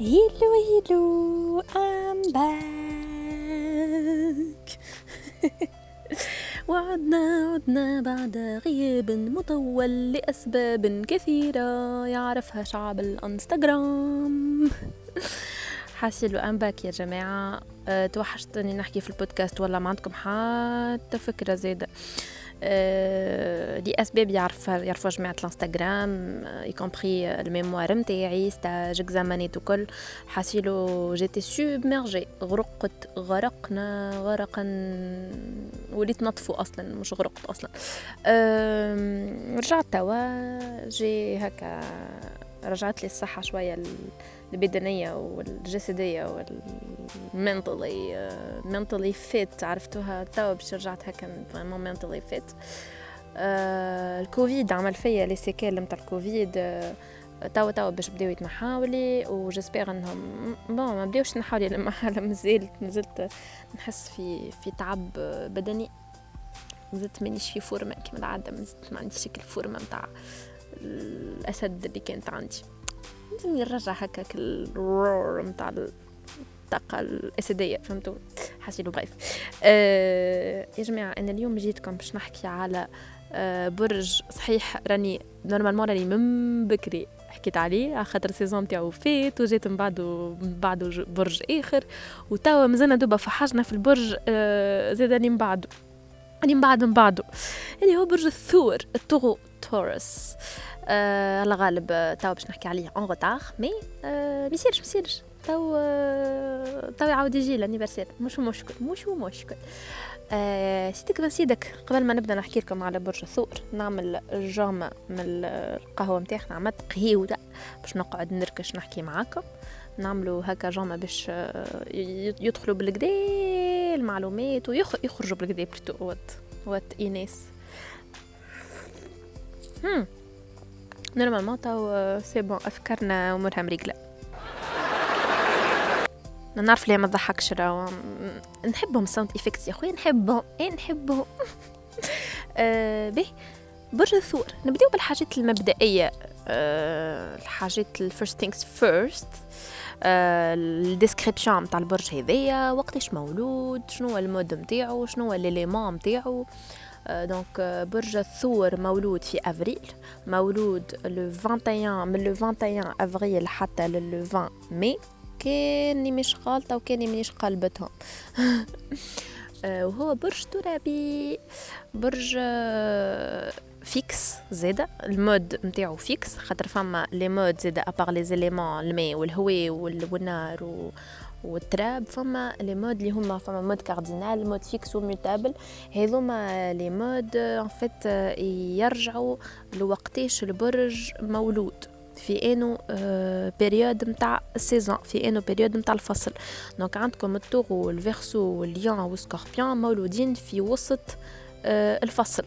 Hello hello I'm back. وعدنا عدنا بعد غياب مطول لأسباب كثيرة يعرفها شعب الانستغرام. حاسيلو I'm back يا جماعة. أه توحشتني نحكي في البودكاست ولا ما عندكم حتى فكرة زيادة لاسباب يعرف يعرفوا جماعة الانستغرام fr: y compris ال mémoire نتاعي stage examenات وكل. حاسيلو j'étais submergée غرقت غرقنا غرقا وليت نطفو أصلا مش غرقت أصلا. رجعت توا جي هكا رجعت لي الصحة شوية البدنية والجسدية وال mentally mentally fit عرفتوها؟ توا باش رجعت هكا vraiment mentally fit. الكوفيد عمل فيا les séquelles نتاع الكوفيد. توا توا باش بداو يتنحاولي و j'espère إنهم bon ما بداوش يتنحاولي لما مازلت مازلت نحس في في تعب بدني. مازلت مانيش في فورمة كيما العادة مازلت ما عنديش شكل فورمة نتاع الأسد اللي كانت عندي. لازم نرجع هكاك ال roar نتاع الطاقة الأسدية فهمتوا حاسيلو bref أه يا جماعة أنا اليوم جيتكم باش نحكي على أه برج صحيح راني normalement راني من بكري حكيت عليه على خاطر ال saison تاعو فات وجيت من بعده من بعده برج آخر وتوا مازلنا دوبا فحجنا في البرج أه زاد من بعده اللي من بعد من بعده. اللي هو برج الثور ال taureau Taurus. آه الله غالب آه، تو باش نحكي عليه en retard mais آه ميصيرش ميصيرش تو آه يعاود يجي l'anniversaire مش مشكل مش مشكل. آه سيدك من سيدك قبل ما نبدأ نحكي لكم على برج الثور نعمل جامة من القهوة متاعنا عملت قهيوة باش نقعد نركش نحكي معاكم. نعملوا هكا جامة باش آه، يدخلوا بالكدا المعلومات ويخرجوا بالكدا بلوتو وات وات ايناس هم نورمالمون تو سي بون أفكارنا امورها مريقلة. نعرف ليه ما تضحكش راهو. نحبهم sound effects يا خويا نحبهم إيه نحبهم؟ آه به برج الثور. نبدأو بالحاجات المبدئية. أه الحاجات ال first things first ال description تاع البرج هذايا وقتاش مولود شنو هو ال mode نتاعو شنو هو l'élément نتاعو donc برج الثور مولود في افريل مولود le 21 من le 21 افريل حتى le 20 مي كاني مش غالطه وكاني مانيش قلبتهم وهو برج ترابي برج fixe زادا ال mode نتاعو fixe خاطر فما les modes زادا à part les éléments الماء والهواء والنار و والتراب فما les modes اللي هما فما mode cardinal mode fixe و mutable. هذوما les modes en fait يرجعوا لوقتاش البرج مولود. في انو période نتاع ال saison في انو période نتاع الفصل. donc عندكم التوغو والفيرسو والليون والسكوربيون مولودين في وسط الفصل.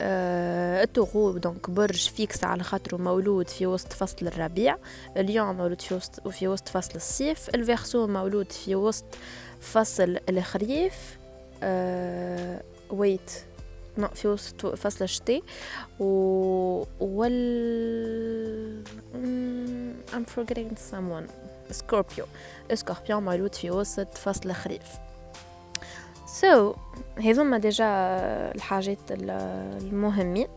ال taureau donc برج fixe على خاطره مولود في وسط فصل الربيع اليوم مولود في وسط في وسط فصل الصيف ال verseau مولود في وسط فصل الخريف أه wait في وسط فصل الشتاء و وال I'm forgetting someone Scorpio Scorpio مولود في وسط فصل الخريف. so so, هذوما déjà الحاجات المهمين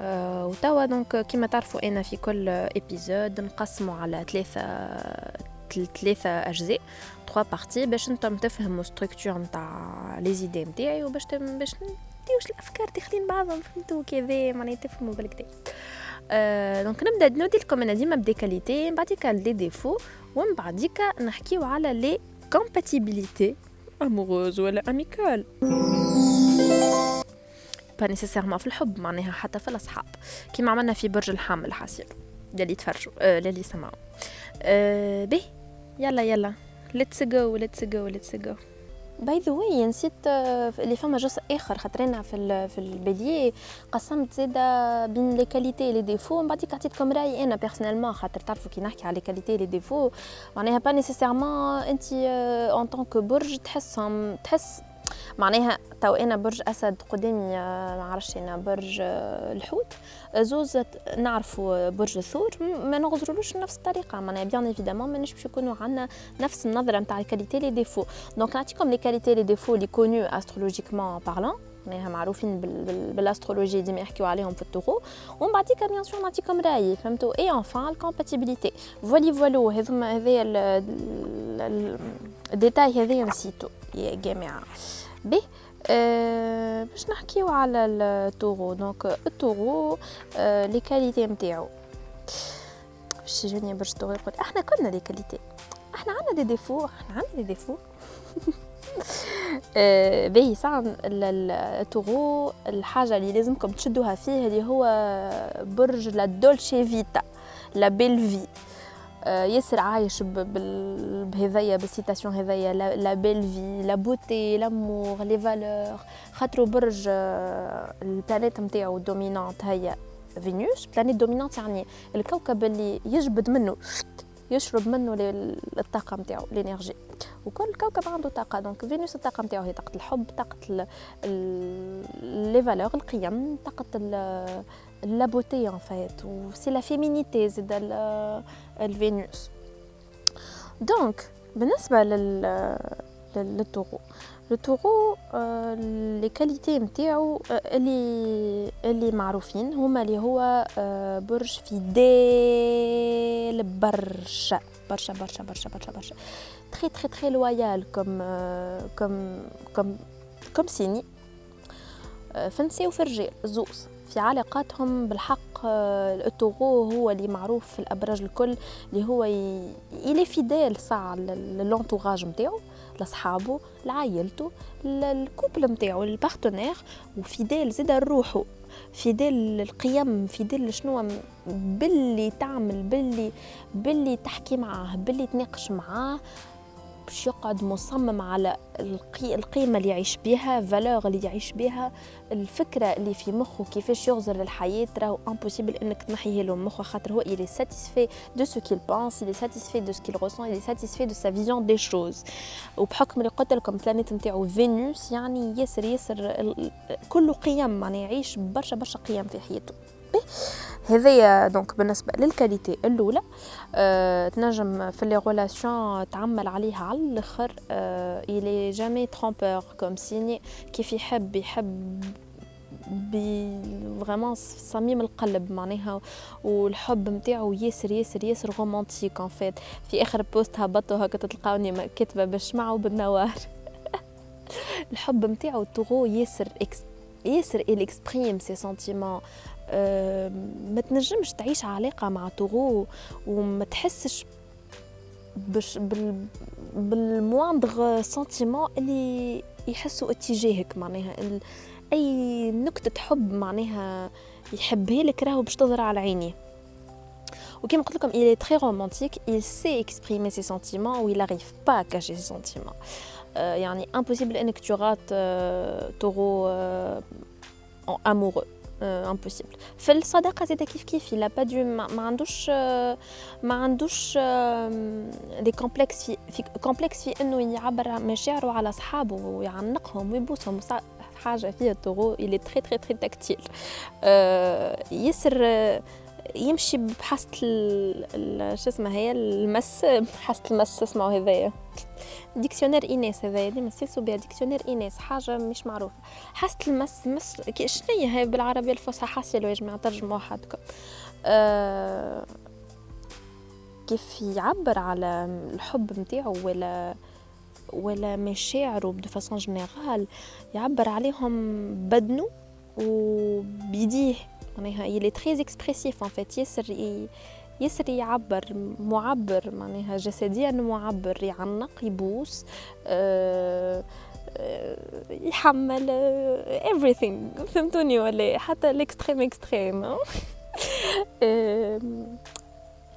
آه وتوا donc كيما تعرفوا أنا في كل épisode نقسمه على ثلاثة ثلاثة اجزاء trois parties باش نتم تفهموا structure نتاع les idées نتاعي وباش باش نديوش الافكار داخلين بعضهم فهمتوا كذا معناها تفهموا بالقدا donc نبدا نودي لكم أنا ديما ب les qualités من بعديك les défauts ومن بعديك نحكيو على les compatibilités amoureuses ولا amicales pas nécessairement في الحب معناها حتى في الأصحاب. كيما عملنا في برج الحمل حاسيل للي تفرجوا آه للي سمعوا. آه به يلا يلا. let's go let's go let's go by the way نسيت اللي فما جزء آخر خاطرنا في في ال bélier قسمت زاده بين les qualités les défauts من بعديك عطيتكم رأيي أنا personnellement خاطر تعرفوا كي نحكي على les qualités les défauts معناها pas nécessairement انت en tant que برج تحسهم تحس معناها تو أنا برج أسد قدامي آه، ما عرفش أنا برج آه، الحوت. زوز نعرفوا برج الثور ما نغزرولوش نفس الطريقة. معناها bien évidemment مانيش باش يكونوا عندنا نفس النظرة نتاع ال qualités les défauts donc نعطيكم les qualités les défauts les connus astrologiquement parlant معناها معروفين بال astrologie ديما يحكيو عليهم في ال taureau ومن بعديك bien sûr نعطيكم رايي فهمتوا et enfin ال compatibilité فولي فولو هذوما هذايا ال détail هذايا نسيتو. يا جماعة. به أه باش نحكيو على ال taureau. donc ال taureau أه les qualités نتاعو. باش يجوني برج ال taureau يقول إحنا كلنا les qualités. إحنا عندنا دي ديفو إحنا عندنا دي ديفو. أه باهي ساعة ال taureau الحاجة اللي لازمكم تشدوها فيه اللي هو برج la dolce vita la belle vie. آه، ياسر عايش بهذايا بال citation هذايا la belle vie la beauté l'amour les valeurs خاطرو برج آه، ال planète نتاعو dominante هي فينوس planète dominante يعني الكوكب اللي يجبد منه يشرب منه الطاقة نتاعو ال énergie وكل كوكب عنده طاقة. donc فينوس الطاقة نتاعو هي طاقة الحب طاقة les valeurs القيم طاقة la beauté en fait و c'est la féminité زيد الفينوس donc بالنسبة لل لل taureau ال taureau les qualités نتاعو اللي اللي معروفين هما اللي هو برج fidèle برشا برشا برشا برشا برشا برشا. très très très loyal comme comme comme comme سيني النساء وفي الرجال زوز. في علاقاتهم بالحق آه، ال taureau هو اللي معروف في الأبراج الكل اللي هو يلي fidèle ساعة لل entourage نتاعو لصحابه لعائلته ال couple نتاعو ال partenaire و fidèle زيد لروحو. fidèle القيم fidèle شنو باللي تعمل باللي باللي تحكي معاه باللي تناقش معاه. باش يقعد مصمم على القيمة اللي يعيش بها valeur اللي يعيش بها الفكرة اللي في مخه كيفاش يغزر للحياه راهو impossible إنك تنحيه له مخه خاطر هو il est satisfait de ce qu'il pense il est satisfait de ce qu'il ressent il est satisfait de وبحكم اللي قلت لكم planète نتاعو Vénus يعني ياسر ياسر كله قيم معناها يعيش برشا برشا قيم في حياته. هذايا donc بالنسبة لل qualité الأولى أه تنجم في les relations تعمل عليها على الأخر أه il est jamais trompeur comme signe كيف يحب يحب vraiment صميم القلب معناها والحب نتاعو ياسر ياسر ياسر romantique en fait في آخر post هبطوا هكا تلقاوني كاتبة بالشمع وبالنوار الحب نتاعو taureau ياسر ياسر exprime ses sentiments. ما تنجمش تعيش علاقة مع taureau وما تحسش بش بال بال moindre sentiment اللي يحسوا اتجاهك معناها. أي نكتة حب معناها يحبها لك راهو باش تظهر على عينيه وكما قلت لكم il est très romantique. Il sait exprimer ses sentiments ou il arrive pas à cacher ses sentiments. يعني impossible إنك تغات taureau amoureux. impossible في الصداقه زيدا كيف كيف il a pas de ما عندوش ما عندوش des complexes في, في complexe في انه يعبر مشاعره على اصحابه ويعنقهم ويبوسهم حاجة فيها ال taureau il est très très très tactile يسر يمشي بحاسة شو اسمها هي؟ المس بحاسة المس اسمه هذايا. dictionnaire إيناس هذايا ديما سيسو بها. dictionnaire إيناس حاجة مش معروفة. حاسة المس مس شنو هي؟ بالعربية الفصحى حاسة لو يا جماعة ترجموا حدكم أه كيف يعبر على الحب نتاعو ولا ولا مشاعره de façon générale؟ يعبر عليهم بدنه وبيديه. معناها il est très expressif en fait ياسر ياسر يعبر معبر معناها جسديا معبر يعنق يبوس أه يحمل everything. فهمتوني ولا؟ حتى ال extrême extrême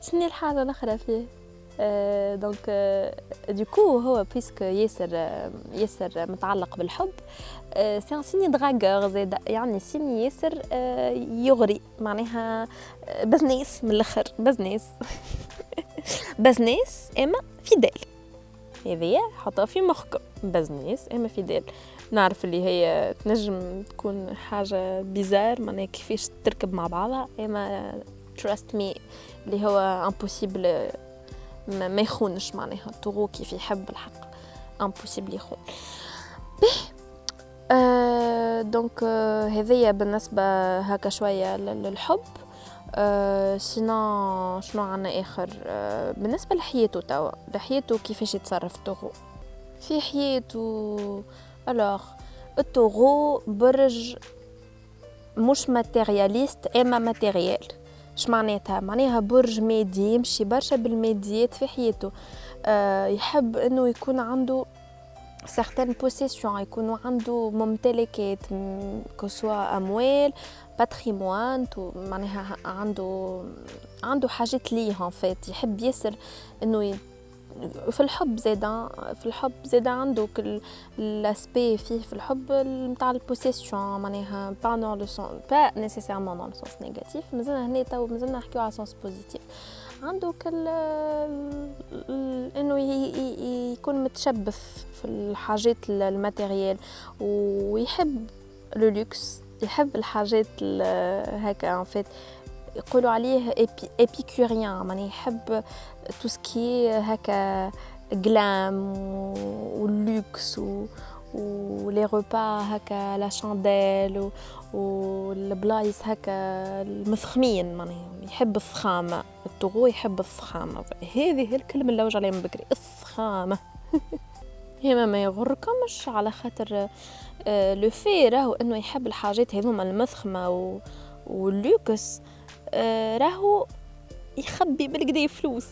شنو الحاجة الأخرى فيه؟ donc دوكو هو بيسك ياسر ياسر متعلق بالحب سي ان سيني دراغور زيد يعني سيني ياسر يغري معناها بزنيس من الآخر بزنيس بزنيس اما فيدال هذيا حطها في مخكم بزنيس اما فيدال نعرف اللي هي تنجم تكون حاجة بيزار معناها كيفاش تركب مع بعضها اما تراست مي اللي هو impossible ما يخونش معناها. ال taureau كيف يحب الحق. impossible يخون. به آه donc آه هذيا بالنسبة هكا شوية للحب. آه sinon شنو عنا آخر؟ آه بالنسبة لحياته توا. لحياته كيفاش يتصرف ال taureau في حياته alors ال taureau برج مش matérialiste إما matériel. اش معناتها؟ معناها برج مادي يمشي برشا بالماديات في حياته. أه يحب إنه يكون عنده certaines possessions يكون عنده ممتلكات كسوا أموال patrimoine معناها عنده عنده حاجات en fait يحب ياسر إنه في الحب زادا في الحب زادا عنده ال aspect فيه في الحب نتاع ال possession معناها pas dans le sens pas nécessairement le sens négatif مازلنا هنا تو مازلنا نحكيو على sens positif عنده كل إنه يكون متشبث في الحاجات ال matériel ويحب le luxe يحب الحاجات هكا en fait يقولوا عليه épicurien معناها يحب tout ce qui هكا glam وال luxe و و les repas هكا les chandelles والبلايص هكا المثخمين معناها يحب الفخامة ال taureau يحب الفخامة هذه هي الكلمة اللي نرجع عليها من بكري الفخامة هما ما يغركمش على خاطر آه، le fait راهو إنه يحب الحاجات هذوما المثخمة واللوكس. آه، راهو يخبي بالكدا فلوس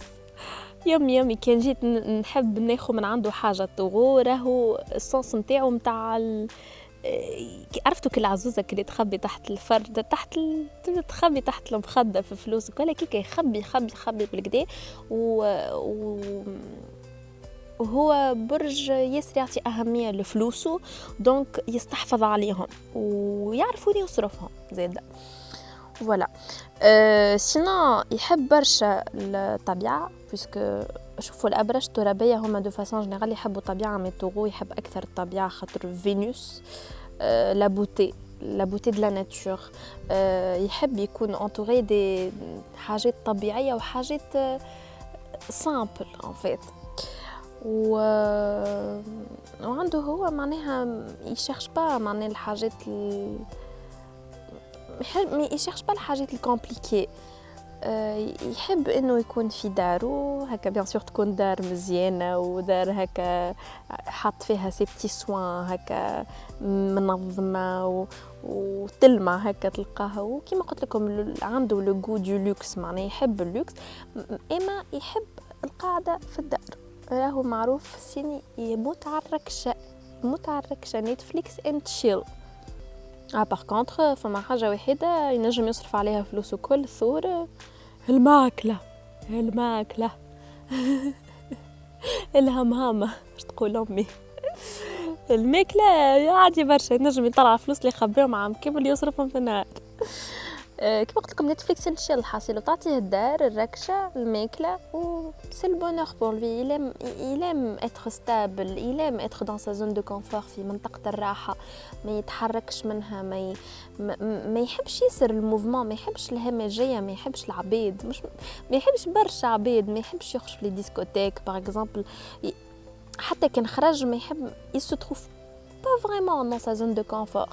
يوم يومي كان جيت نحب ناخذ من عنده حاجة طغو راهو الصوص نتاعو نتاع. آه، عرفتوا كل عزوزة اللي تخبي تحت الفرد تحت ال... تخبي تحت المخدة في فلوس وكل كيكا يخبي يخبي يخبي بالكدا و... و... وهو برج ياسر يعطي أهمية لفلوسه donc يستحفظ عليهم ويعرف وين يصرفهم زادة voilà sinon يحب برشا الطبيعة puisque شوفوا الابرج الترابيه هما de façon générale يحبوا الطبيعه mais taureau يحب أكثر الطبيعه خاطر Vénus la beauté la beauté de la nature يحب يكون entouré de حاجات طبيعيه وحاجات simples en fait و وعنده هو معناها يشيرش pas معناها الحاجات ال... ما يشيرش pas الحاجات ال compliquées. آه، يحب إنه يكون في دارو هكا bien sûr تكون دار مزيانه ودار هكا حاط فيها ses petits soins هكا منظمة. وتلمع هكا تلقاها. وكيما قلت لكم عنده le goût de luxe معناه يحب اللوكس إما يحب القاعدة في الدار. راهو معروف sinon يموت على الركشة. يموت على الركشة Netflix and chill آه par contre فما حاجة وحيده ينجم يصرف عليها فلوسه كل ثور الماكله الماكله الهمهامه اش تقول امي الماكله عادي برشا ينجم يطلع فلوس اللي يخبيهم عام كامل يصرفهم في النهار كيما قلت لكم Netflix and chill الحاصل تعطيه الدار الركشة الماكلة و c'est le bonheur pour lui il aime il aime être stable il aime être dans sa zone de confort في منطقة الراحة. ما يتحركش منها ما ي... ما, ما يحبش ياسر ال mouvement ما يحبش الهمجية ما يحبش العبيد. مش ما يحبش برشا عبيد ما يحبش يخرج في les discothèques par exemple حتى كان خرج ما يحب il se trouve pas vraiment dans sa zone de confort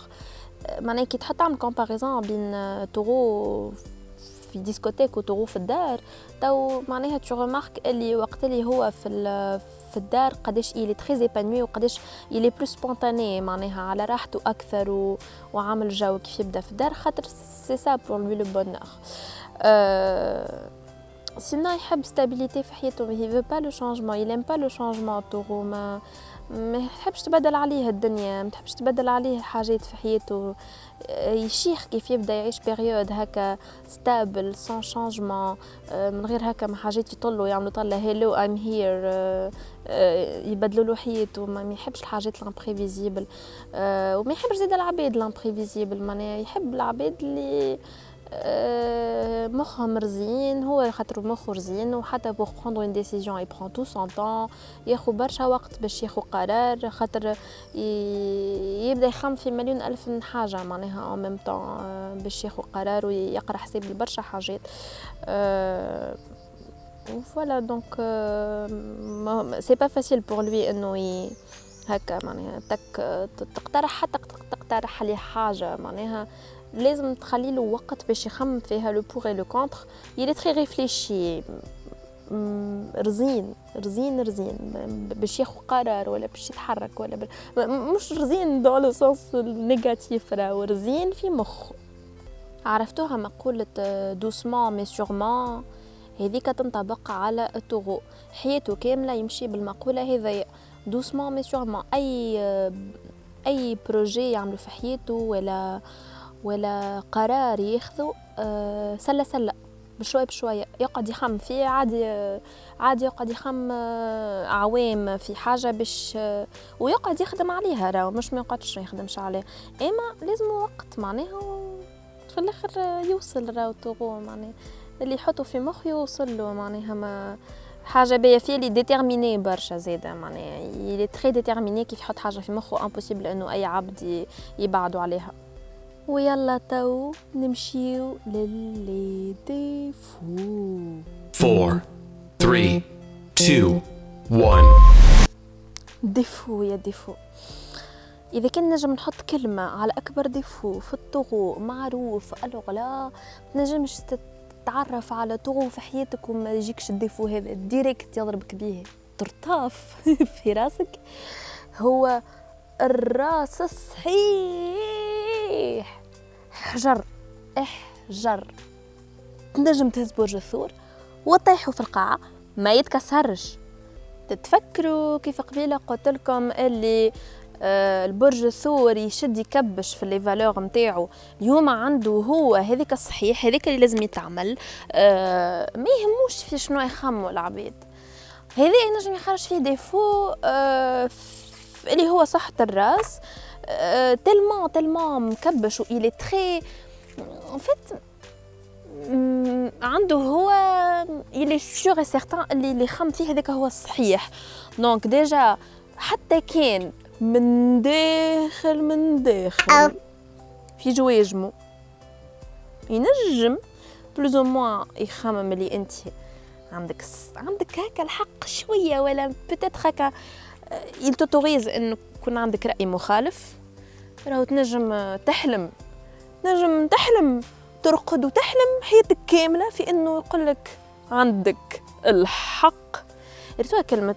معناها كي تحط تعمل comparaison بين taureau في discothèque و taureau في الدار تو معناها tu remarques اللي وقت اللي هو في في الدار قداش il est très épanoui وقداش il est plus spontané معناها على راحته أكثر و... وعامل جو كيف يبدأ في الدار خاطر c'est ça pour lui le bonheur. sinon يحب stabilité في حياته il veut pas le changement il aime pas le changement taureau ما ما تحبش تبدل عليه الدنيا ما تحبش تبدل عليه حاجات في حياته. يشيخ كيف يبدأ يعيش période هكا stable sans changement من غير هكا ما حاجات يطلوا يعملوا طلة. هيلو ام هير يبدلوا له حياته. ما يحبش الحاجات ال imprévisibles وما يحبش زيد العباد ال imprévisibles معناها يحب العباد اللي مخهم رزين هو خاطر مخه رزين وحتى pour prendre une décision il prend tout son temps ياخذ برشا وقت باش ياخذ قرار خاطر يبدا يخم في مليون ألف من حاجة معناها en même temps باش ياخذ قرار ويقرأ حساب لبرشا حاجات. voilà donc c'est pas facile pour lui إنه هكا معناها تك تقترح حتى تقترح عليه حاجة معناها. لازم تخلي له وقت باش يخمم فيها le pour le contre il est très réfléchi رزين رزين رزين. باش ياخذ قرار ولا باش يتحرك ولا بل... مش رزين dans le sens négatif راهو رزين في مخه. عرفتوها مقولة doucement mais sûrement هذيك تنطبق على ال taureau حياته كاملة يمشي بالمقولة هذيا doucement mais sûrement أي أي projet يعملو في حياته ولا ولا قرار ياخذه آه، سلة سلة بشوي بشوية. يقعد يخم فيه عادي عادي يقعد يخم آه، عوام في حاجة باش آه، ويقعد يخدم عليها راهو مش ما يقعدش يخدمش عليها إما لازم وقت معناها في الآخر يوصل راهو taureau معناها. اللي يحطه في مخ يوصل له معناها ما حاجة باهية فيه il est déterminé برشا زادة معناها. il est très déterminé كيف يحط حاجة في مخه impossible إنه أي عبد يبعدوا عليها. ويلا تو نمشيو ل les défauts. 4 3 2 1 défauts يا défauts. إذا كان نجم نحط كلمة على أكبر défaut في ال taureau معروف alors لا تنجمش تتعرف على taureau في حياتك وما يجيكش ال défaut هذا direct يضربك به. طرطاف في راسك. هو الراس الصحيح حجر احجر. تنجم تهز برج الثور وطيحوا في القاعة ما يتكسرش. تتفكروا كيف قبيلة قلت لكم اللي آه البرج الثور يشد يكبش في لي فالور نتاعو اليوم عنده هو هذيك الصحيح هذيك اللي لازم يتعمل. آه ما يهموش في شنو يخموا العبيد. هذا ينجم يخرج فيه défaut آه اللي هو صحة الراس. tellement tellement مكبش و il est très en fait عنده هو il est sûr certain اللي اللي خم فيه هذاك هو الصحيح. donc déjà حتى كان من داخل من داخل. في جواجمو ينجم plus ou moins يخمم اللي أنت عندك عندك هكا الحق شوية ولا peut-être هكا t'autorise إنه يكون عندك رأي مخالف. راهو تنجم تحلم. نجم تحلم ترقد وتحلم حياتك كاملة في إنه يقول لك عندك الحق. ريتوها كلمة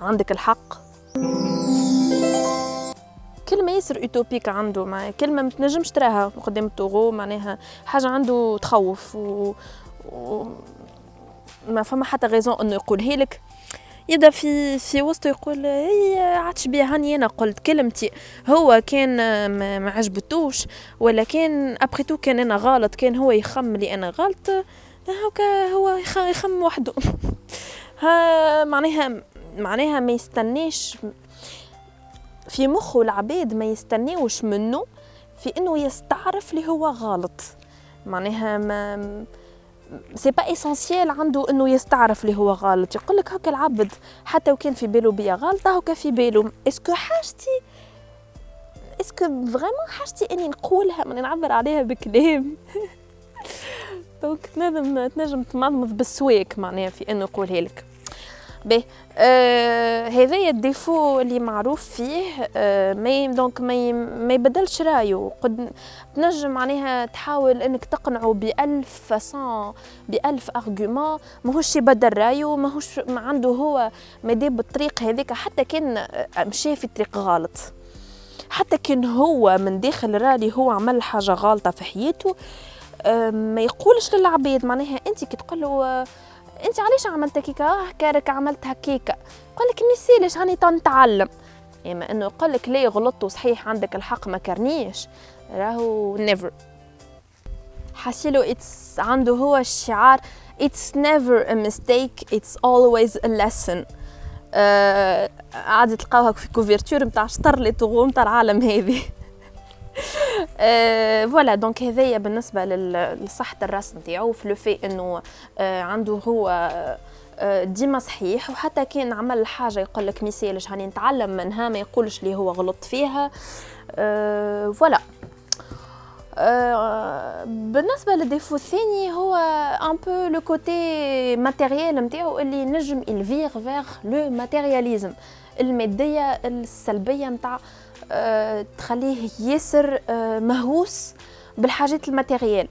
عندك الحق؟ كلمة ياسر utopique عنده مع كلمة ما تنجمش تراها قدام ال taureau معناها حاجة عنده تخوف و... و... ما فما حتى غيزون إنه يقولها لك. يبدا في في وسطه يقول هي عادش بيها هاني أنا قلت كلمتي. هو كان ما عجبتوش ولا كان ابخي كان أنا غلط كان هو يخم لي أنا غلط. هكا هو يخم وحده. ها معناها معناها ما يستناش في مخه العباد ما يستناوش منه في إنه يستعرف اللي هو غلط. معناها ما c'est pas essentiel عنده إنه يستعرف اللي هو غلط يقول لك هكا العبد حتى وكان في باله بيا غلطه هكا في باله est-ce que حاجتي est-ce que vraiment حاجتي إني نقولها من نعبر عليها بكلام؟ donc تنجم تنجم تمضمض بالسواك معناها في إنه يقولها لك. باهي آه هذايا ال défaut اللي معروف فيه آه ما donc ما ما يبدلش رأيه. قد تنجم معناها تحاول إنك تقنعه بألف façon بألف argument ماهوش يبدل رأيه ماهوش ما عنده هو مادام بالطريق هذيك حتى كان مشى في طريق غلط. حتى كان هو من داخل رالي هو عمل حاجة غلطة في حياته آه ما يقولش للعباد معناها أنت كي تقول له انت علاش عملت هكاكا كارك عملت هكاكا قال لك نسيلش هاني تنتعلم. إما إنه يقول لك ليه غلطت وصحيح عندك الحق ما كرنيش. راهو never حاسيلو it's عنده هو الشعار it's never a mistake it's always a lesson. آه عادي تلقاوها في couverture نتاع شطر les taureaux نتاع العالم هذه voilà donc هذايا بالنسبة لصحه الراس نتاعو في le fait إنه عنده هو ديما صحيح وحتى كان عمل حاجة يقول لك مثال هاني نتعلم منها ما يقولش لي هو غلط فيها. voilà بالنسبة لل défaut الثاني هو un peu le côté matériel نتاعو اللي نجم ال vers vers le matérialisme المادية السلبية نتاع تخليه ياسر مهووس بالحاجات ال matériel.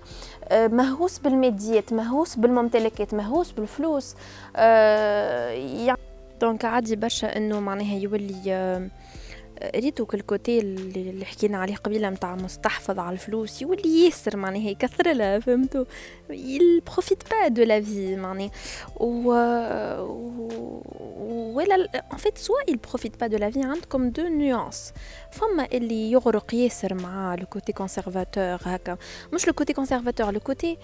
مهووس بالماديات مهووس بالممتلكات مهووس بالفلوس. يعني donc عادي برشا إنه معناها يولي ريتو كل côté اللي حكينا عليه قبيلة متاع مستحفظ على الفلوس يولي ياسر معناها يكثر لها فهمتو؟ Il profite pas de la معني و ولا en fait soit il profite pas de la عندكم deux nuances فما اللي يغرق ياسر مع le côté conservateur هكا. مش le côté conservateur le côté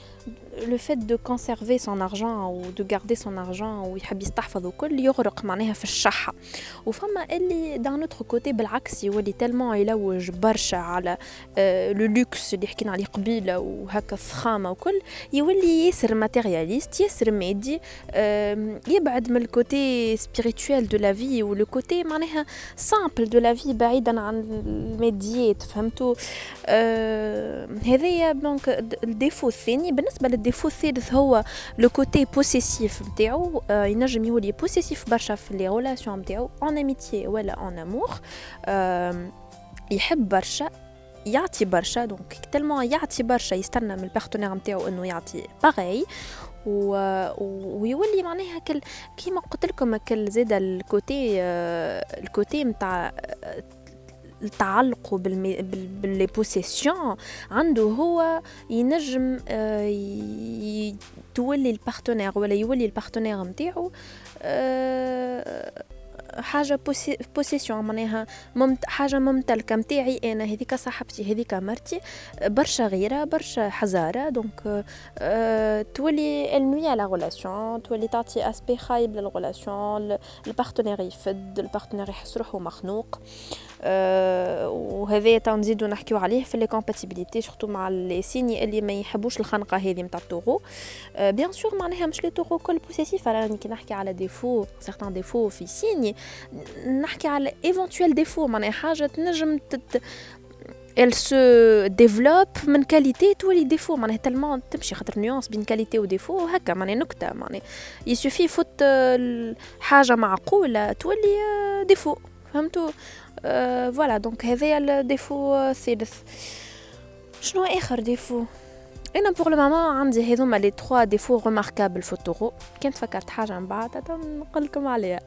le fait de conserver son argent ou de garder son argent ويحب يستحفظ وكل يغرق معناها في الشحة. وفما اللي d'un autre côté بالعكس يولي tellement يلوج برشا على le آه، لوكس اللي حكينا عليه قبيلة وهكا الفخامه وكل يولي ياسر matérialiste ياسر مادي يبعد من ال côté spirituel de la vie و le côté معناها simple de la vie بعيدا عن الماديات فهمتوا؟ هذايا donc ال défaut الثاني بالنسبة لل défaut الثالث هو le côté possessif نتاعو ينجم يولي possessif برشا في les relations نتاعو en amitié ولا en amour يحب برشا يعطي برشا donc tellement يعطي برشا يستنى من ال partenaire نتاعو انه يعطي pareil و... ويولي معناها كل كيما قلت لكم كل زاد ال côté ال côté نتاع بالمي... باللي possession عنده هو ينجم ي... تولي ال partenaire ولا يولي ال partenaire نتاعو حاجة possession معناها ممت حاجة ممتلكة متاعي أنا هذيك صاحبتي هذيك مرتي برشا غيرة برشا حزارة donc أه تولي المي la relation تولي تعطي aspect خايب لل relation ال partenaire يفد ال partenaire يحس روحو مخنوق. أه وهذا تنزيدو نحكيو عليه في les compatibilités surtout مع les signes اللي ما يحبوش الخنقة هذه نتاع ال taureau أه bien sûr معناها مش les taureaux كل possessifs راني كي نحكي على défaut certains défauts في signes نحكي على éventuels défauts معناها حاجة تنجم تت elle se développe من qualité تولي défaut معناها tellement تمشي خاطر nuance بين qualité و défaut هكا معناها نكتة معناها يسوفي فوت حاجة معقولة تولي défaut فهمتوا voilà donc هذايا ال défaut الثالث شنو آخر défaut أنا pour le moment عندي هذوما les trois défauts remarquables في ال taureau. كنت فكرت حاجة من بعد نقول لكم عليها.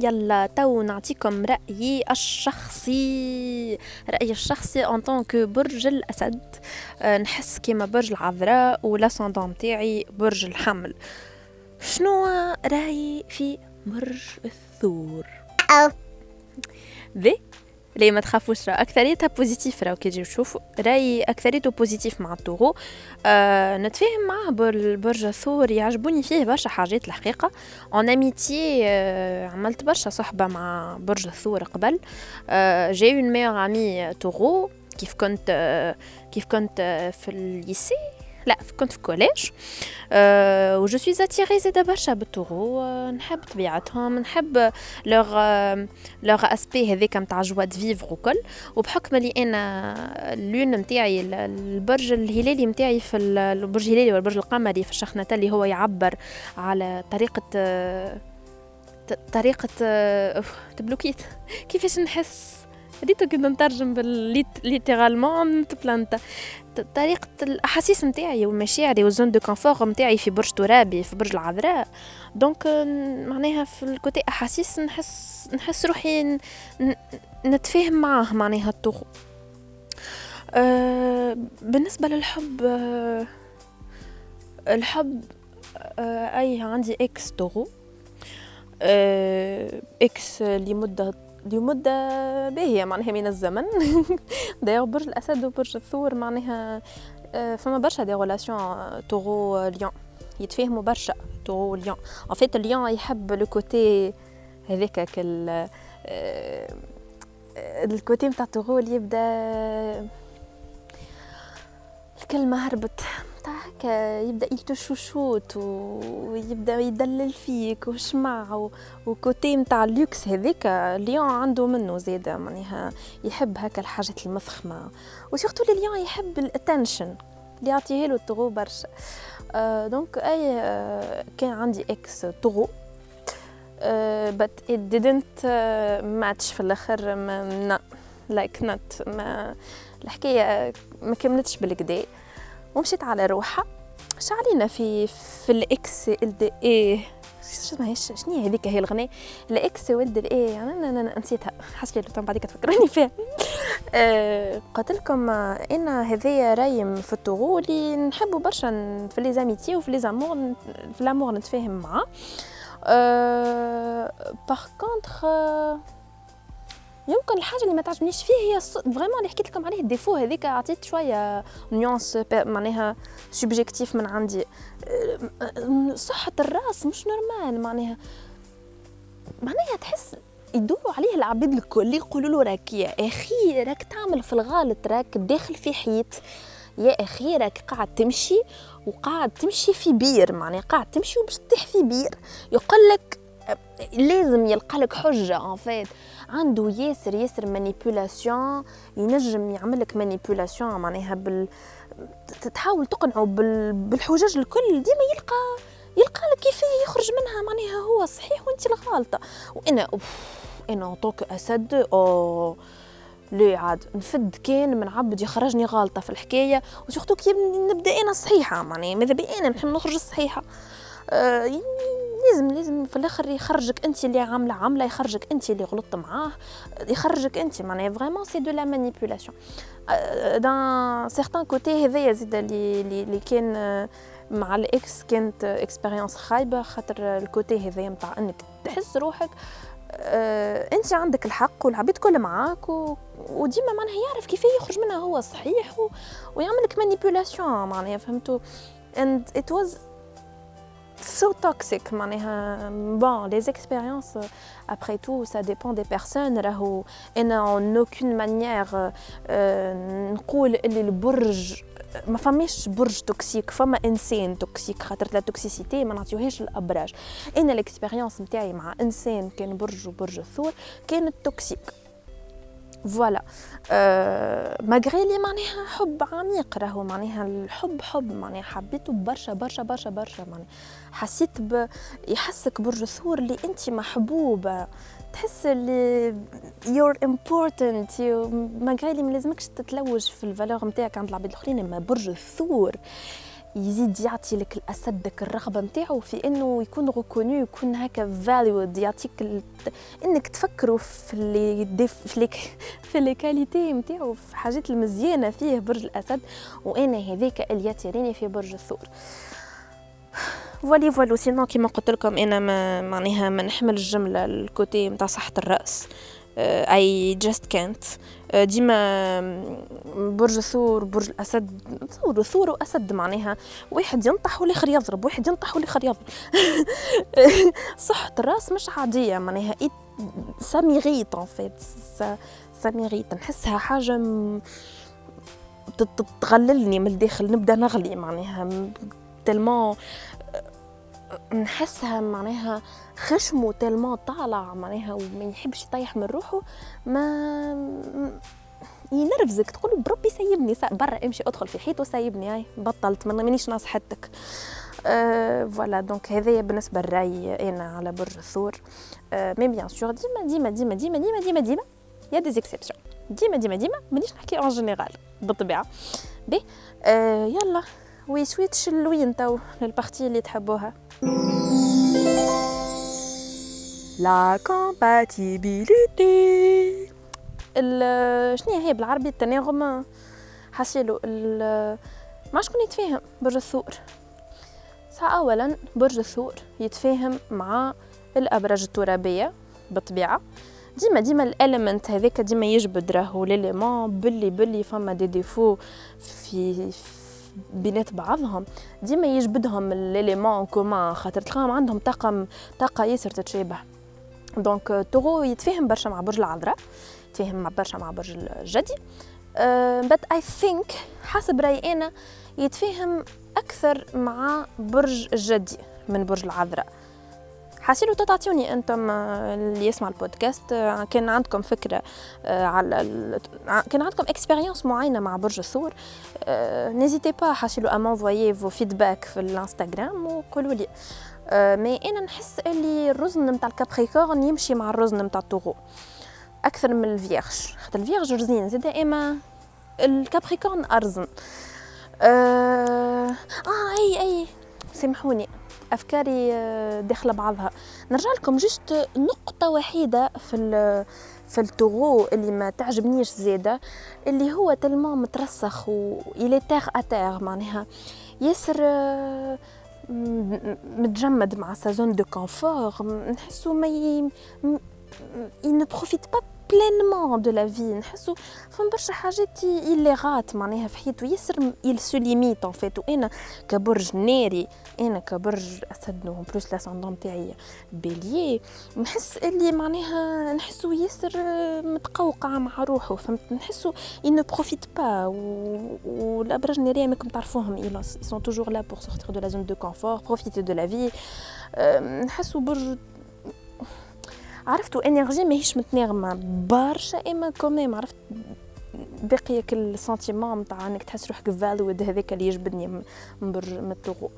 يلا تو نعطيكم رأيي الشخصي. رأيي الشخصي ان donc برج الأسد. أه نحس كيما برج العذراء وال ascendant تاعي برج الحمل. شنو رأيي في برج الثور؟ ذي ليه ما تخافوش راه أكثريتها positif راه كي تجيو تشوفوا راي أكثريته positif مع ال taureau آه نتفاهم معاه برج الثور يعجبوني فيه برشا حاجات الحقيقة. en amitié آه عملت برشا صحبة مع برج الثور قبل. آه j'ai un meilleur ami taureau كيف كنت آه كيف كنت آه في ال lycée لا كنت في collège أه و je suis attirée زاده برشا بال taureau أه نحب طبيعتهم نحب لوغ لوغ اسبي هذاك نتاع joie de vivre وكل. وبحكم اللي أنا ال lune نتاعي البرج الهلالي نتاعي في البرج الهلالي والبرج القمري في الشخنة اللي هو يعبر على طريقة طريقة أه تبلوكيت كيفاش نحس؟ ريتو كنت نترجم بالليترالمون تبلانتا طريقة الأحاسيس نتاعي ومشاعري والزون دو كونفور نتاعي في برج ترابي في برج العذراء. دونك معناها في الكوتي أحاسيس نحس نحس روحي نتفاهم معاه معناها الطغو أه بالنسبة للحب أه الحب أه أي عندي ex أه ex لمدة لمدة باهية معناها من الزمن. دايوغ برج الأسد وبرج الثور معناها آه، فما برشا des relations taureau lion يتفاهموا برشا taureau lion en fait lion يحب le côté هذاك كل ال côté نتاع taureau اللي يبدأ كلمة هربت. هكا يبدأ يت chouchoute ويبدأ يدلل فيك وشمع و côté متاع اللوكس هذيك lion عنده منه زيادة معناها يحب هكا الحاجات المفخمة. و surtout lion يحب ال attention اللي يعطيه له ال taureau برشا. آه donc أي آه كان عندي ex taureau. it didn't uh, match في الآخر ما لايك not ما الحكاية ما كملتش بالكدا. ومشيت على روحها. شعلينا في في الإكس ال دي اي شنو شنو هذيك هي الغنية الإكس ولد الاي أنا أنا نسيتها. حسبي لو بعديك تفكرني فيها. أه قلت لكم إن هذايا رايم في الطغولي نحبوا برشا في لي زاميتي وفي لي زامور في لامور نتفاهم معاه أه par يمكن الحاجة اللي ما تعجبنيش فيه هي vraiment اللي حكيت لكم عليه ال défaut هذيك عطيت شوية nuance معناها subjective من عندي. صحة الرأس مش normal معناها. معناها تحس يدوروا عليه العبيد الكل يقولوا له راك يا أخي راك تعمل في الغالط راك داخل في حيط. يا أخي راك قاعد تمشي وقاعد تمشي في بير معناها قاعد تمشي وباش تطيح في بير. يقول لك لازم يلقى لك حجة en fait عنده ياسر ياسر manipulation ينجم يعمل لك manipulation معناها بال تحاول تقنعه بال... بالحجج الكل ديما يلقى يلقى لك كيف يخرج منها معناها هو صحيح وانت الغالطه وإنا أوف إنا طوك اسد أو ليه عاد؟ نفد كان من عبد يخرجني غالطه في الحكاية و surtout كي نبدأ أنا صحيحة معناها ماذا بي أنا نحب نخرج الصحيحه آه لازم لازم في الآخر يخرجك أنت اللي عاملة عامله يخرجك أنت اللي غلطت معاه يخرجك أنت. معناها vraiment c'est de la manipulation dans certains côtés هذايا زيد اللي اللي كان آه، مع ال ex كانت expérience خايبة. خاطر ال côté هذايا نتاع إنك تحس روحك آه أنت عندك الحق والعبيد كل معاك و... وديما معناها يعرف كيف يخرج منها هو صحيح و... ويعمل لك manipulation معناها فهمتوا and it was so toxique معناها bon les expériences après tout ça dépend des personnes راهو أنا en aucune manière نقول اللي البرج ما فماش برج toxique فما انسان توكسيك خاطر la toxicité ما نعطيوهاش الابراج أنا ال expérience نتاعي مع انسان كان برج وبرج الثور كانت toxique voilà أه malgré lui معناها حب عميق راهو معناها الحب حب معناها حبيته برشا برشا برشا برشا معناها حسيت ب يحسك برج الثور اللي انت محبوبة. تحس اللي you're important malgré lui ما لازمكش تتلوج في ال valeur نتاعك عند العباد الأخرين أما برج الثور يزيد يعطي لك الأسد الرغبة نتاعو في إنه يكون reconnu يكون هكا valued يعطيك ال... إنك تفكروا في les déf... في les في les qualités نتاعو في حاجات المزيانة فيه برج الأسد وأنا هذيك اللي ي attire ني في برج الثور. voilà voilà sinon كيما قلت لكم أنا ما معناها ما نحمل الجملة ال côté نتاع صحة الرأس. اي جاست كانت ديما برج الثور برج الأسد ثور ثور وأسد معناها. واحد ينطح والآخر يضرب واحد ينطح والآخر يضرب. صحة الرأس مش عادية معناها. سامي غيط ان فيت غيط نحسها حاجة تغللني من الداخل نبدأ نغلي معناها. تلمون نحسها معناها خشمه تلمون طالع معناها وما يحبش يطيح من روحه ما ينرفزك تقول بربي سيبني برا امشي ادخل في حيط وسيبني هاي بطلت مانيش نصحتك أه voilà donc هذايا بالنسبة للرأي أنا على برج الثور. أه mais bien sûr ديما ديما ديما ديما ديما ديما ديما y a des exceptions ديما ديما ديما مانيش نحكي en général بالطبيعة. بي أه يلا. we switch لوين to لل partie اللي تحبوها la compatibilité شنو هي بالعربي التناغم حسيلو ما شكون يتفاهم برج الثور ساعة أولا برج الثور يتفاهم مع الأبراج الترابية بالطبيعة ديما ديما ال élément هذاك ديما يجبد راهو l'élément بلي بلي فما دي ديفو في بينات بعضهم ديما يجبدهم l'élément commun خاطر تلقاهم عندهم طاقة طاقة ياسر تتشابه. donc taureau يتفاهم برشا مع برج العذراء يتفاهم مع برشا مع برج الجدي. بس I think حسب رأيي أنا يتفاهم أكثر مع برج الجدي من برج العذراء. حاسيلو تعطيوني أنتم آه، اللي يسمع البودكاست. آه، كان عندكم فكرة آه، على كان عندكم expérience معينة مع برج الثور. n'hésitez pas حاسيلو à m'envoyer vos feedback في الانستغرام وقولوا لي mais أنا نحس اللي الرزن نتاع ال capricorne يمشي مع الرزن نتاع ال taureau أكثر من ال vierge خاطر ال vierge رزين زيد اما ال capricorne أرزن. آه, آه أي أي. سامحوني. أفكاري آه، داخلة بعضها. نرجع لكم juste نقطة وحيدة في في ال taureau اللي ما تعجبنيش زيادة اللي هو tellement مترسخ و اللي terre à terre معناها. ياسر آه، متجمد مع sa zone de confort نحسو ما ي... il ne profite pas pleinement de la vie نحسو فما برشا حاجات il rate معناها في حياته ياسر il se limite en fait وأنا كبرج ناري أنا كبرج اسد en plus l'ascendant تاعي bélier نحس اللي معناها نحسو ياسر متقوقع مع روحه فهمت نحسو il ne profite pas والابراج الناريه ماكم تعرفوهم ils sont toujours là pour sortir de la zone de confort profiter de la vie. نحسو برج عرفتوا énergie ماهيش متناغمه برشا اما quand même عرفت باقي كل sentiment نتاع انك تحس روحك فال vide هذاك اللي يجبدني من برج من ال taureau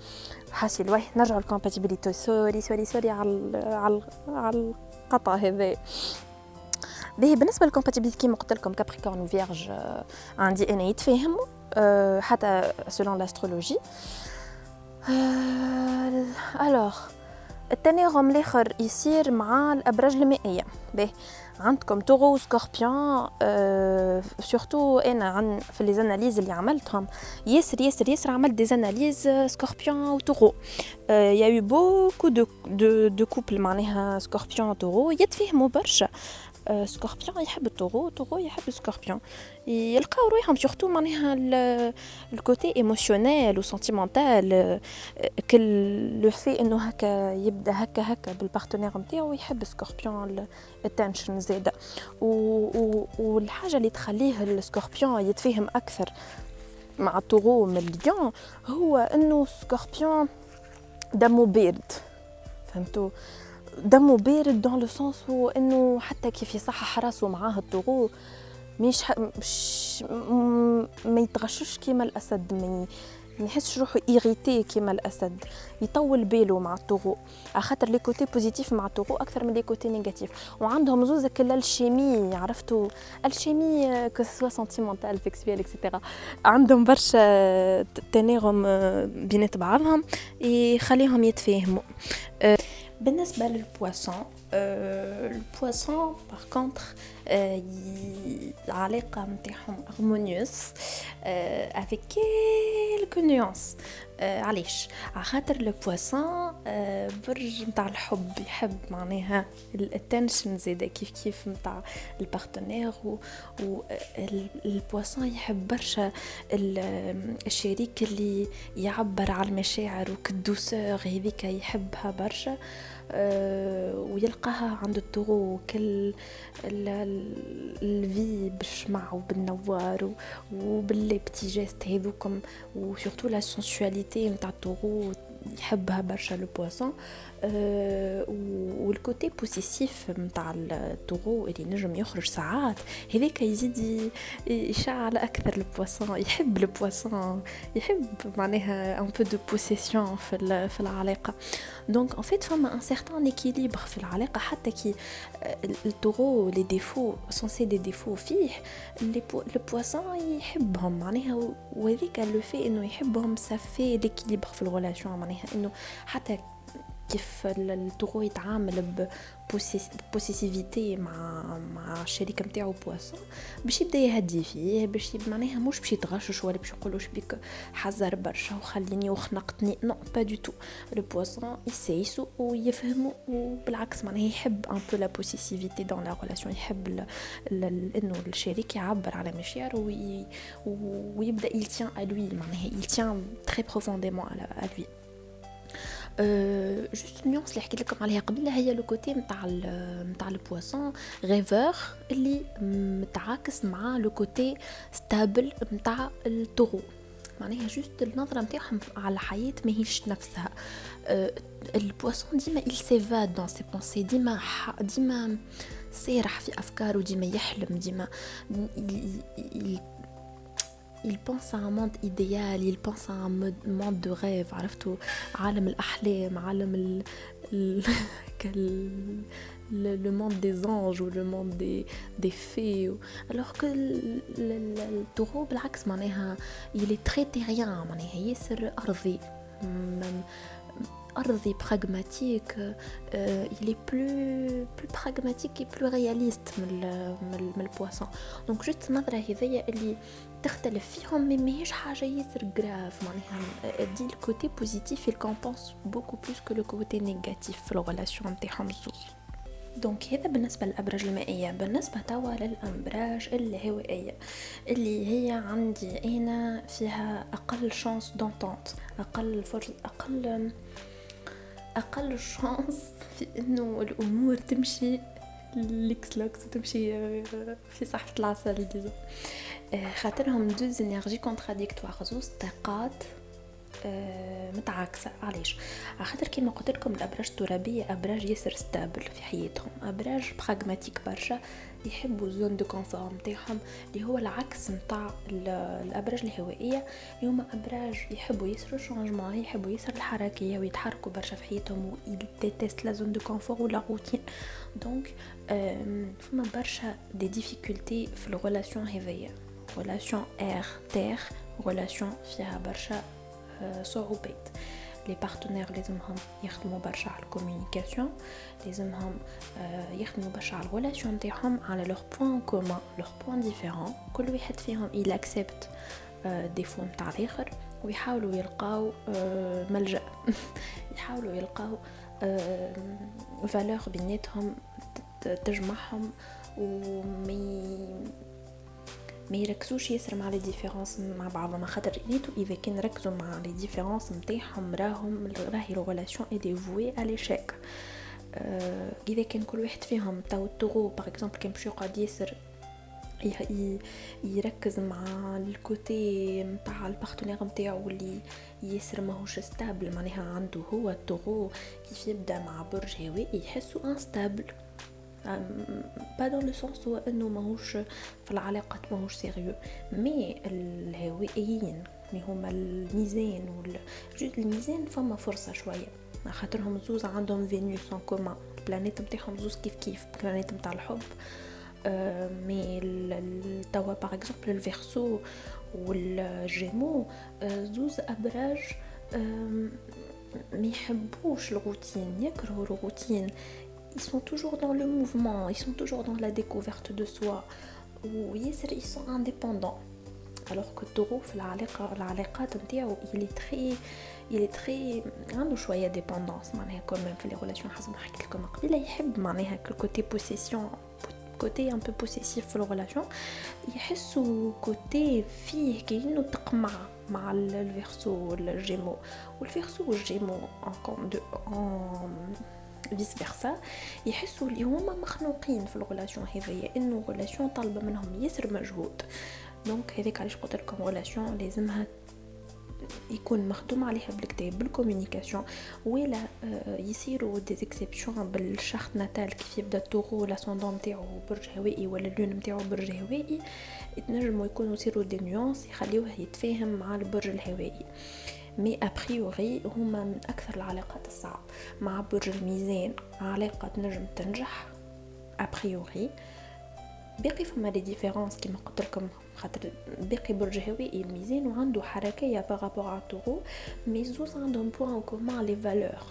حاسي واي نرجع لل compatibilité sorry sorry sorry على على على القطع هذا. باهي بالنسبة لل compatibilité كيما قلت لكم capricorne و vierge عندي أنا يتفاهموا أه حتى selon l'astrologie alors التناغم الآخر يصير مع الأبراج المائية. به. عندكم taureau scorpion أه surtout أنا عن في les analyses اللي عملتهم. ياسر ياسر ياسر عملت des analyses scorpion و taureau أه il y a eu beaucoup de de de couples معناها scorpion و taureau يتفاهموا برشا. scorpion يحب ال taureau taureau يحب ال scorpion. يلقاو روحهم surtout معناها ال côté émotionnel و sentimental كل le fait إنه هكا يبدأ هكا هكا بال partenaire نتاعو يحب scorpion l'attention زاده والحاجة اللي تخليه ال scorpion يتفاهم أكثر مع ال taureau من ال lion هو إنه scorpion دمه بارد. فهمتوا دمه بارد dans le sens إنه حتى كيف يصحح راسه معاه ال taureau مش. مش ما يتغشش كيما الأسد ما يحسش روحه irrité كيما الأسد. يطول باله مع ال taureau خاطر les côtés positifs مع ال taureau أكثر من les côtés négatifs وعندهم زوز كل ال chimie عرفتوا؟ ال chimie que ce soit sentimentale sexuelle et cetera عندهم برشا تناغم بينات بعضهم يخليهم يتفاهموا. بالنسبة لل poisson ال poisson par contre العلاقة متاعهم harmonieuse avec quelques nuances علاش؟ عخاطر le poisson برج نتاع الحب يحب معناها ال attention زاده كيف كيف نتاع ال partenaire و ال poisson يحب برشا الشريك اللي يعبر على المشاعر وكال douceur هذيك يحبها برشا. ويلقاها عند ال taureau كل الفي بالشمع وبالنوار gestes هذوكم. و surtout la sensualité نتاع ال taureau يحبها برشا le poisson وال côté possessif نتاع ال taureau اللي نجم يخرج ساعات هذاك يزيد يشعل أكثر ال poisson يحب ال poisson يحب معناها un peu de possession في في العلاقة. donc en fait فما un certain équilibre في العلاقة حتى كي ال taureau les défauts censés des défauts فيه ال poisson يحبهم معناها وهذيك le fait إنه يحبهم ça fait l'équilibre في ال relation معناها إنه حتى كيف ال taureau يتعامل possessivité مع مع الشريك نتاعو poisson باش يبدا يهدي فيه باش معناها مش باش يتغشش ولا باش يقولوش بيك حذر برشا وخليني وخنقتني non pas du tout le poisson يسايسو ويفهمو وبالعكس معناها يحب un peu la possessivité dans la relation يحب إنه الشريك يعبر على مشاعره ويبدا il tient à lui معناها il tient très profondément à lui juste nuance اللي حكيت لكم عليها قبل هي le côté نتاع نتاع ال poisson rêveur اللي متعاكس مع le côté stable نتاع ال taureau معناها juste النظرة نتاعهم على الحياة ماهيش نفسها ال poisson ديما il s'évade dans ses pensées. ديما ديما سارح في أفكاره ديما يحلم ديما il pense à un monde idéal il pense à un monde de rêve عرفتوا عالم الأحلام عالم ال, ال... le, monde des anges ou le monde des, des fées alors que le, taureau بالعكس معناها il est très terrien معناها ياسر أرضي أرضي pragmatique il est plus plus pragmatique et plus réaliste من من ال poisson donc juste النظرة هذيا اللي تختلف فيهم mais ماهيش حاجة ياسر grave معناها. دي ال côté positif compense beaucoup plus que le côté négatif في ال relation نتاعهم زوز donc هذا بالنسبة للأبراج المائية. بالنسبة توا للأبراج الهوائية اللي هي عندي أنا فيها أقل chances d'entente أقل فرص أقل أقل chances في إنه الأمور تمشي ليكس لوكس تمشي في صحفة العسل خاطرهم deux énergies contradictoires. زوز طاقات آه، متعاكسة. علاش؟ خاطر كيما قلت لكم الأبراج الترابية أبراج ياسر stables في حياتهم. أبراج pragmatiques برشا يحبوا zone de confort نتاعهم اللي هو العكس نتاع الأبراج الهوائية. اللي هما أبراج يحبوا ياسر ال changement يحبوا ياسر الحركية ويتحركوا برشا في حياتهم و لا zone de confort ولا routine donc فما برشا des difficultés في ال relation هذيا relation air terre relation فيها برشا صعوبات les partenaires لازمهم يخدموا برشا على ال communication لازمهم يخدموا برشا على ال relation نتاعهم على leurs points communs leurs points différents كل واحد فيهم il accepte défauts نتاع الآخر ويحاولوا يلقاو ملجا يحاولوا يلقاو valeurs بيناتهم تجمعهم و mais ما يركزوش ياسر مع les différences مع بعضهم خاطر ريتو اذا كان ركزوا مع les différences نتاعهم راهم راهي ال relation est dévouée على آه اذا كان كل واحد فيهم. تاو ال Taureau par exemple كان باش يقعد ياسر يركز مع ال côté نتاع ال partenaire نتاعو اللي ياسر ماهوش stable معناها عنده هو ال Taureau كيف يبدأ مع برج هوائي يحسو instable pas dans le sens هو انه ماهوش في العلاقات ماهوش sérieux mais الهوائيين اللي هما الميزان وال الميزان فما فرصة شوية. خاطرهم زوز عندهم Vénus en commun ال planète نتاعهم زوز كيف كيف. ال planète نتاع الحب. mais توا par exemple ال Verseau وال Gémeaux زوز أبراج ما يحبوش الروتين يكرهوا الروتين ils sont toujours dans le mouvement, ils sont toujours dans la découverte de soi. Ou ils sont indépendants. Alors que Taureau, il est très il est très عنده شوية dépendance معناها quand même في les relations حسب ما حكيت لكم قبيله يحب معناها côté possession côté un peu possessif في ال relation يحسوا côté فيه كأنه تقمع مع ال Verseau وال Gémeaux وال Verseau وال Gémeaux un vice versa يحسوا اللي هما مخنوقين في ال relation هذيا إنه ال relation طالبة منهم ياسر مجهود. donc هذيك علاش قلت لكم relation لازمها يكون مخدوم عليها بالكتاب بال communication ولا يصيروا des exceptions بال thème natal كيف يبدأ ال Taureau l'ascendant نتاعو برج هوائي ولا ال lune نتاعو برج هوائي يتنجموا يكونوا يصيروا des nuances يخليوه يتفاهم مع البرج الهوائي. mais a priori هما من أكثر العلاقات الصعب. مع برج الميزان علاقة تنجم تنجح a priori باقي فما les différences كيما قلت لكم خاطر باقي برج هوائي الميزان وعنده حركية par rapport على ال Taureau mais زوز عندهم points communs les valeurs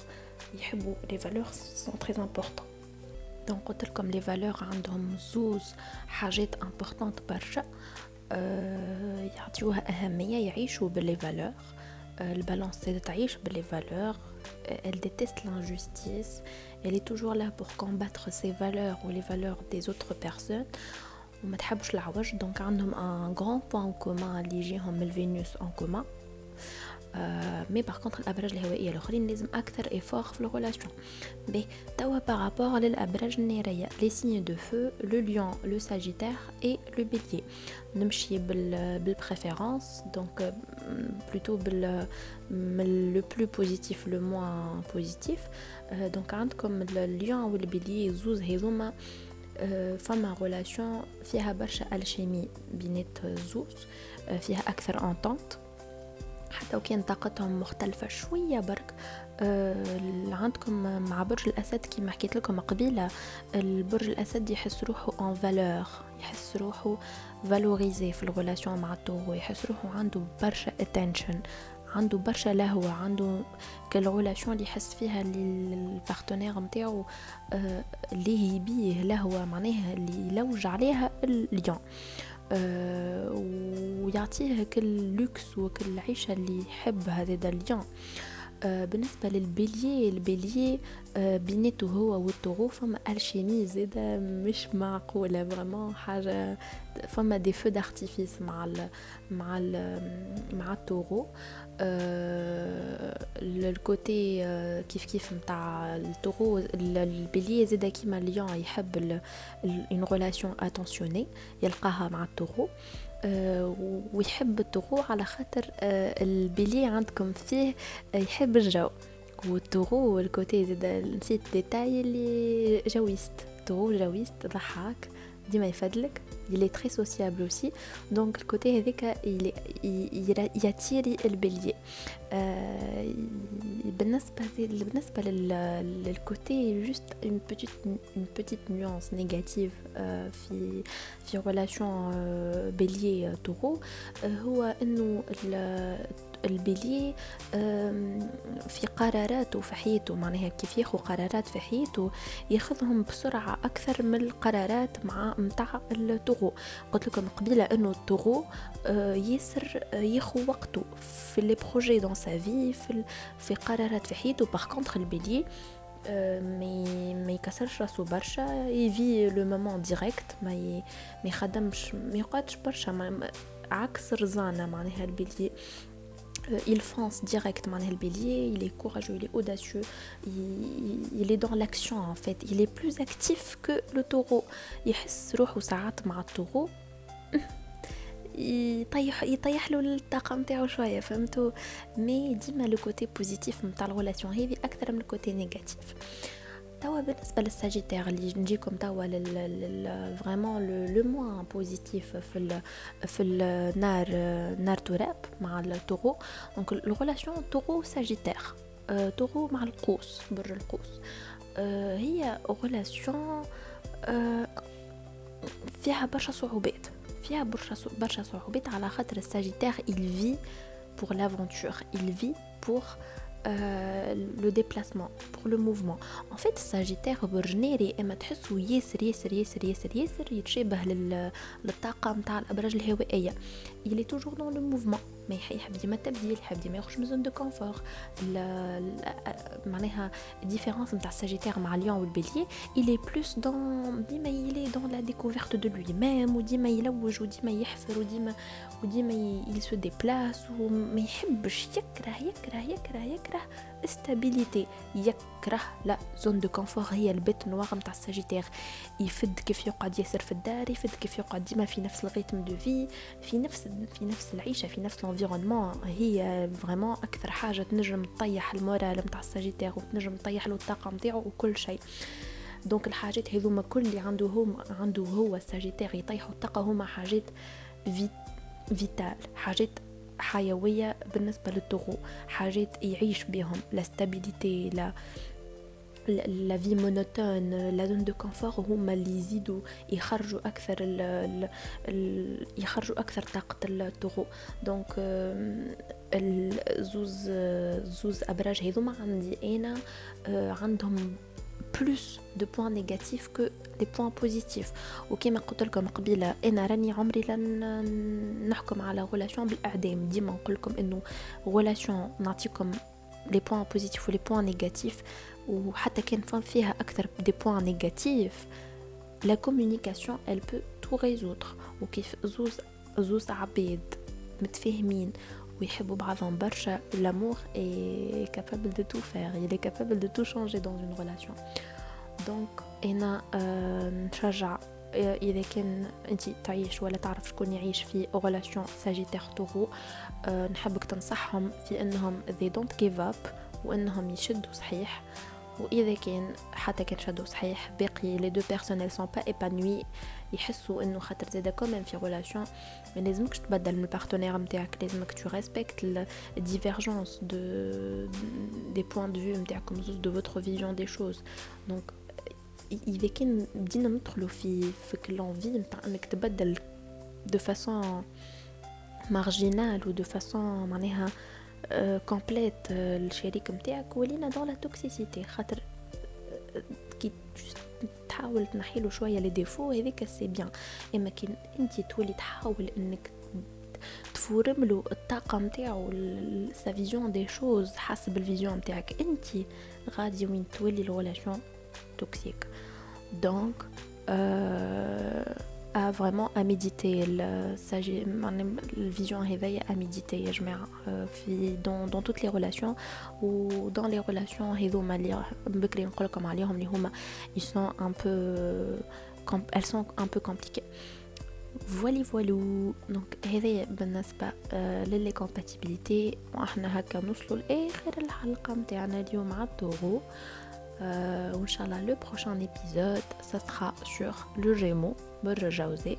يحبوا les valeurs sont très importantes donc قلت لكم les valeurs عندهم زوز حاجات importantes برشا أه يعطيوها أهمية يعيشوا ب les valeurs le balance c'est de تعيش les valeurs elle déteste l'injustice elle est toujours là pour combattre ses valeurs ou les valeurs des autres personnes وما تحبش العوج دونك عندهم un grand point en commun اللي يجيهم من الفينوس en commun mais par contre الابراج الهوائيه الاخرين لازم أكثر efforts في ال relation puis توا par rapport للابراج الناريه les signes de feu le Lion le Sagittaire et le Bélier نمشي بال بال préférence donc plutôt بال من le plus positif le moins positif donc عندكم ال Lion وال Bélier زوز هذوما فما relation فيها برشا alchimie بينات زوز فيها أكثر entente حتى وكان طاقتهم مختلفة شوية برك. آه عندكم مع برج الأسد كما حكيت لكم قبيلة البرج الأسد يحس روحه en valeur يحس روحه valorisé في ال relation مع ال Taureau يحس روحه عنده برشا attention عنده برشا لهوة عنده كل relation اللي يحس فيها ال partenaire نتاعو آه اللي يبيه لهوة معناها اللي يلوج عليها اليوم. ويعطيه كل لوكس وكل عيشة اللي يحب هذا اليوم آه بالنسبة لل Bélier ال Bélier آه بيناتو هو وال Taureau فما alchimie زيادة مش معقولة vraiment حاجة فما des feux d'artifice مع مع مع التورو الكوتي كيف كيف نتاع ال Taureau ال Bélier زيدا كيما ال Lion يحب une relation attentionnée يلقاها مع ال Taureau ويحب التورو على خاطر البيلي عندكم فيه يحب الجو والتورو الكوتي زيد نسيت ديتاي اللي جويست تورو جويست ضحاك ديما يفدلك il est très sociable aussi donc le côté avec il, il, il ياتيري البلية آه بالنسبة بالنسبة للكوتي جوست une petite une petite nuance négative آه في في relation bélier taureau هو انه البلي في قراراته في حياته معناها كيف ياخذ قرارات في حياته ياخذهم بسرعة أكثر من القرارات مع متاع ال taureau قلت لكم قبيلة أنه ال taureau ياسر ياخذ وقته في les projets dans sa vie في, قرارات في حياته par contre le bélier ما ما يكسرش راسو برشا. يفي le moment direct ما. ما يخدمش ما يقعدش برشا عكس الرزانه معناها ال bélier il fonce direct le bélier, il est courageux, il est audacieux, il, il est dans l'action en fait, il est plus actif que le taureau. يحس روحه ساعات مع ال taureau يطيح يطيح له الطاقه نتاعو شوية فهمتوا mais ديما le côté positif نتاع ال relation هذه أكثر من ال côté négatif توا بالنسبة لل sagittaire اللي نجيكم توا لل vraiment le moins positif في ال في النار نار تراب مع ال taureau donc ال relation taureau sagittaire taureau مع القوس برج القوس هي relation فيها برشا صعوبات فيها برشا برشا صعوبات على خاطر ال sagittaire il vit pour l'aventure il vit pour Euh, le déplacement pour le mouvement. En fait Sagittaire برج اما تحسوا ياسر ياسر ياسر ياسر ياسر يتشابه للطاقة متاع الأبراج الهوائية il est toujours dans le mouvement ما يحب ديما التبديل يحب ديما يخرج من zone de confort معناها ال différence نتاع ال sagittaire مع ال lion وال bélier il est plus dans ديما il est dans la découverte de lui-même وديما يلوج وديما يحفر وديما وديما il se déplace وما يحبش يكره يكره يكره يكره la stabilité يكره la zone de confort هي ال bête noire نتاع ال sagittaire. يفد كيف يقعد ياسر في الدار يفد كيف يقعد ديما في نفس ال rythme de في في نفس في نفس العيشة في نفس ال environnement هي vraiment أكثر حاجة تنجم تطيح ال moral نتاع ال sagittaire وتنجم تطيح له الطاقة نتاعو وكل شيء. donc الحاجات هذوما كل اللي عنده هو عنده هو ال sagittaire يطيحوا الطاقة هما حاجات في vitales حاجات حيوية بالنسبة لل taureau حاجات يعيش بهم la stabilité la la vie monotone la zone de confort هما اللي يزيدوا يخرجوا أكثر ال ال ال يخرجوا أكثر طاقة ال taureau donc الزوز زوز أبراج هذوما عندي أنا عندهم plus de points négatifs que des points positifs وكما قلت لكم قبيله أنا راني عمري لن نحكم على relation بالاعدام ديما نقول لكم انه relation نعطيكم les points positifs و les points négatifs وحتى كان فان فيها أكثر des points négatifs la communication elle peut tout résoudre. وكيف زوز زوز عباد متفاهمين ويحبوا بعضهم برشا l'amour est capable de tout faire. Il est capable de tout changer dans une relation. Donc أنا نشجع إذا كان أنت تعيش ولا تعرف شكون يعيش في relation sagittaire taureau نحبك تنصحهم في إنهم they don't give up وإنهم يشدوا صحيح. وإذا كان حتى كان شدوا صحيح باقي les deux personnes sont pas épanouies يحسوا إنه خاطر زاده quand même في relation ما لازمكش تبدل من ال partenaire نتاعك لازمك تو respecter ال divergence de des points de vue نتاعكم زوز de votre vision des choses donc اذا كان بدينا ندخلوا في فيك l'envie نتاع انك تبدل de façon marginale و de façon معناها complète الشريك نتاعك ولينا dans la toxicité خاطر كي تحاول تنحيلو شوية لي ديفو هذيك سي بيان. إما كي أنت تولي تحاول إنك تفورم له الطاقة نتاعو سا فيزيون دي شوز حسب الفيزيون نتاعك أنت غادي وين تولي الريلاسيون توكسيك دونك euh, à vraiment à méditer le vision réveil à méditer je mets dans, dans toutes les relations ou dans les relations ils sont un peu elles sont un peu compliquées voilà voilà donc هذا بالنسبة للي compatibilité وإحنا هكا نوصلوا لاخر الحلقة نتاعنا اليوم على الطغو Euh, Inch'Allah, le prochain épisode, ça sera sur le Gémeaux, بالرجاوزة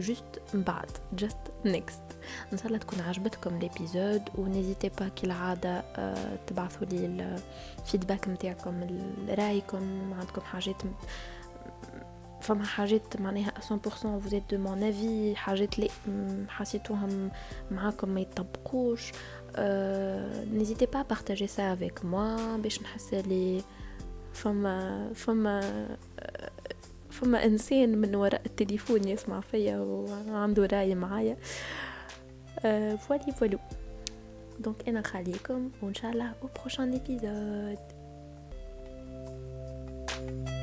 juste بعد just next. ان شاء الله تكون عجبتكم ال épisode و n'hésitez pas كالعادة أه تبعثوا لي ال feedback نتاعكم رايكم عندكم حاجات فما حاجات معناها 100% vous êtes de mon avis. حاجات اللي حسيتوهم معاكم ما يطبقوش أه n'hésitez pas à partager ça avec moi باش نحس لي فما فما فما إنسان من وراء التليفون يسمع فيا وعنده رأي معايا. voilà voilà donc أنا خليكم وإن شاء الله au prochain épisode thank you